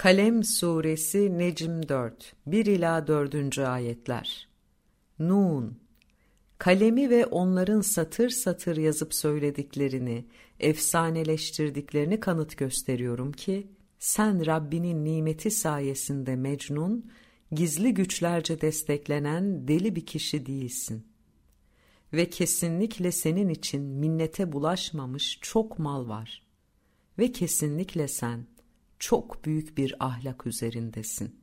Kalem Suresi Necm 4 1 ila 4. ayetler. Nun Kalemi ve onların satır satır yazıp söylediklerini, efsaneleştirdiklerini kanıt gösteriyorum ki sen Rabbinin nimeti sayesinde Mecnun, gizli güçlerce desteklenen deli bir kişi değilsin. Ve kesinlikle senin için minnete bulaşmamış çok mal var. Ve kesinlikle sen çok büyük bir ahlak üzerindesin.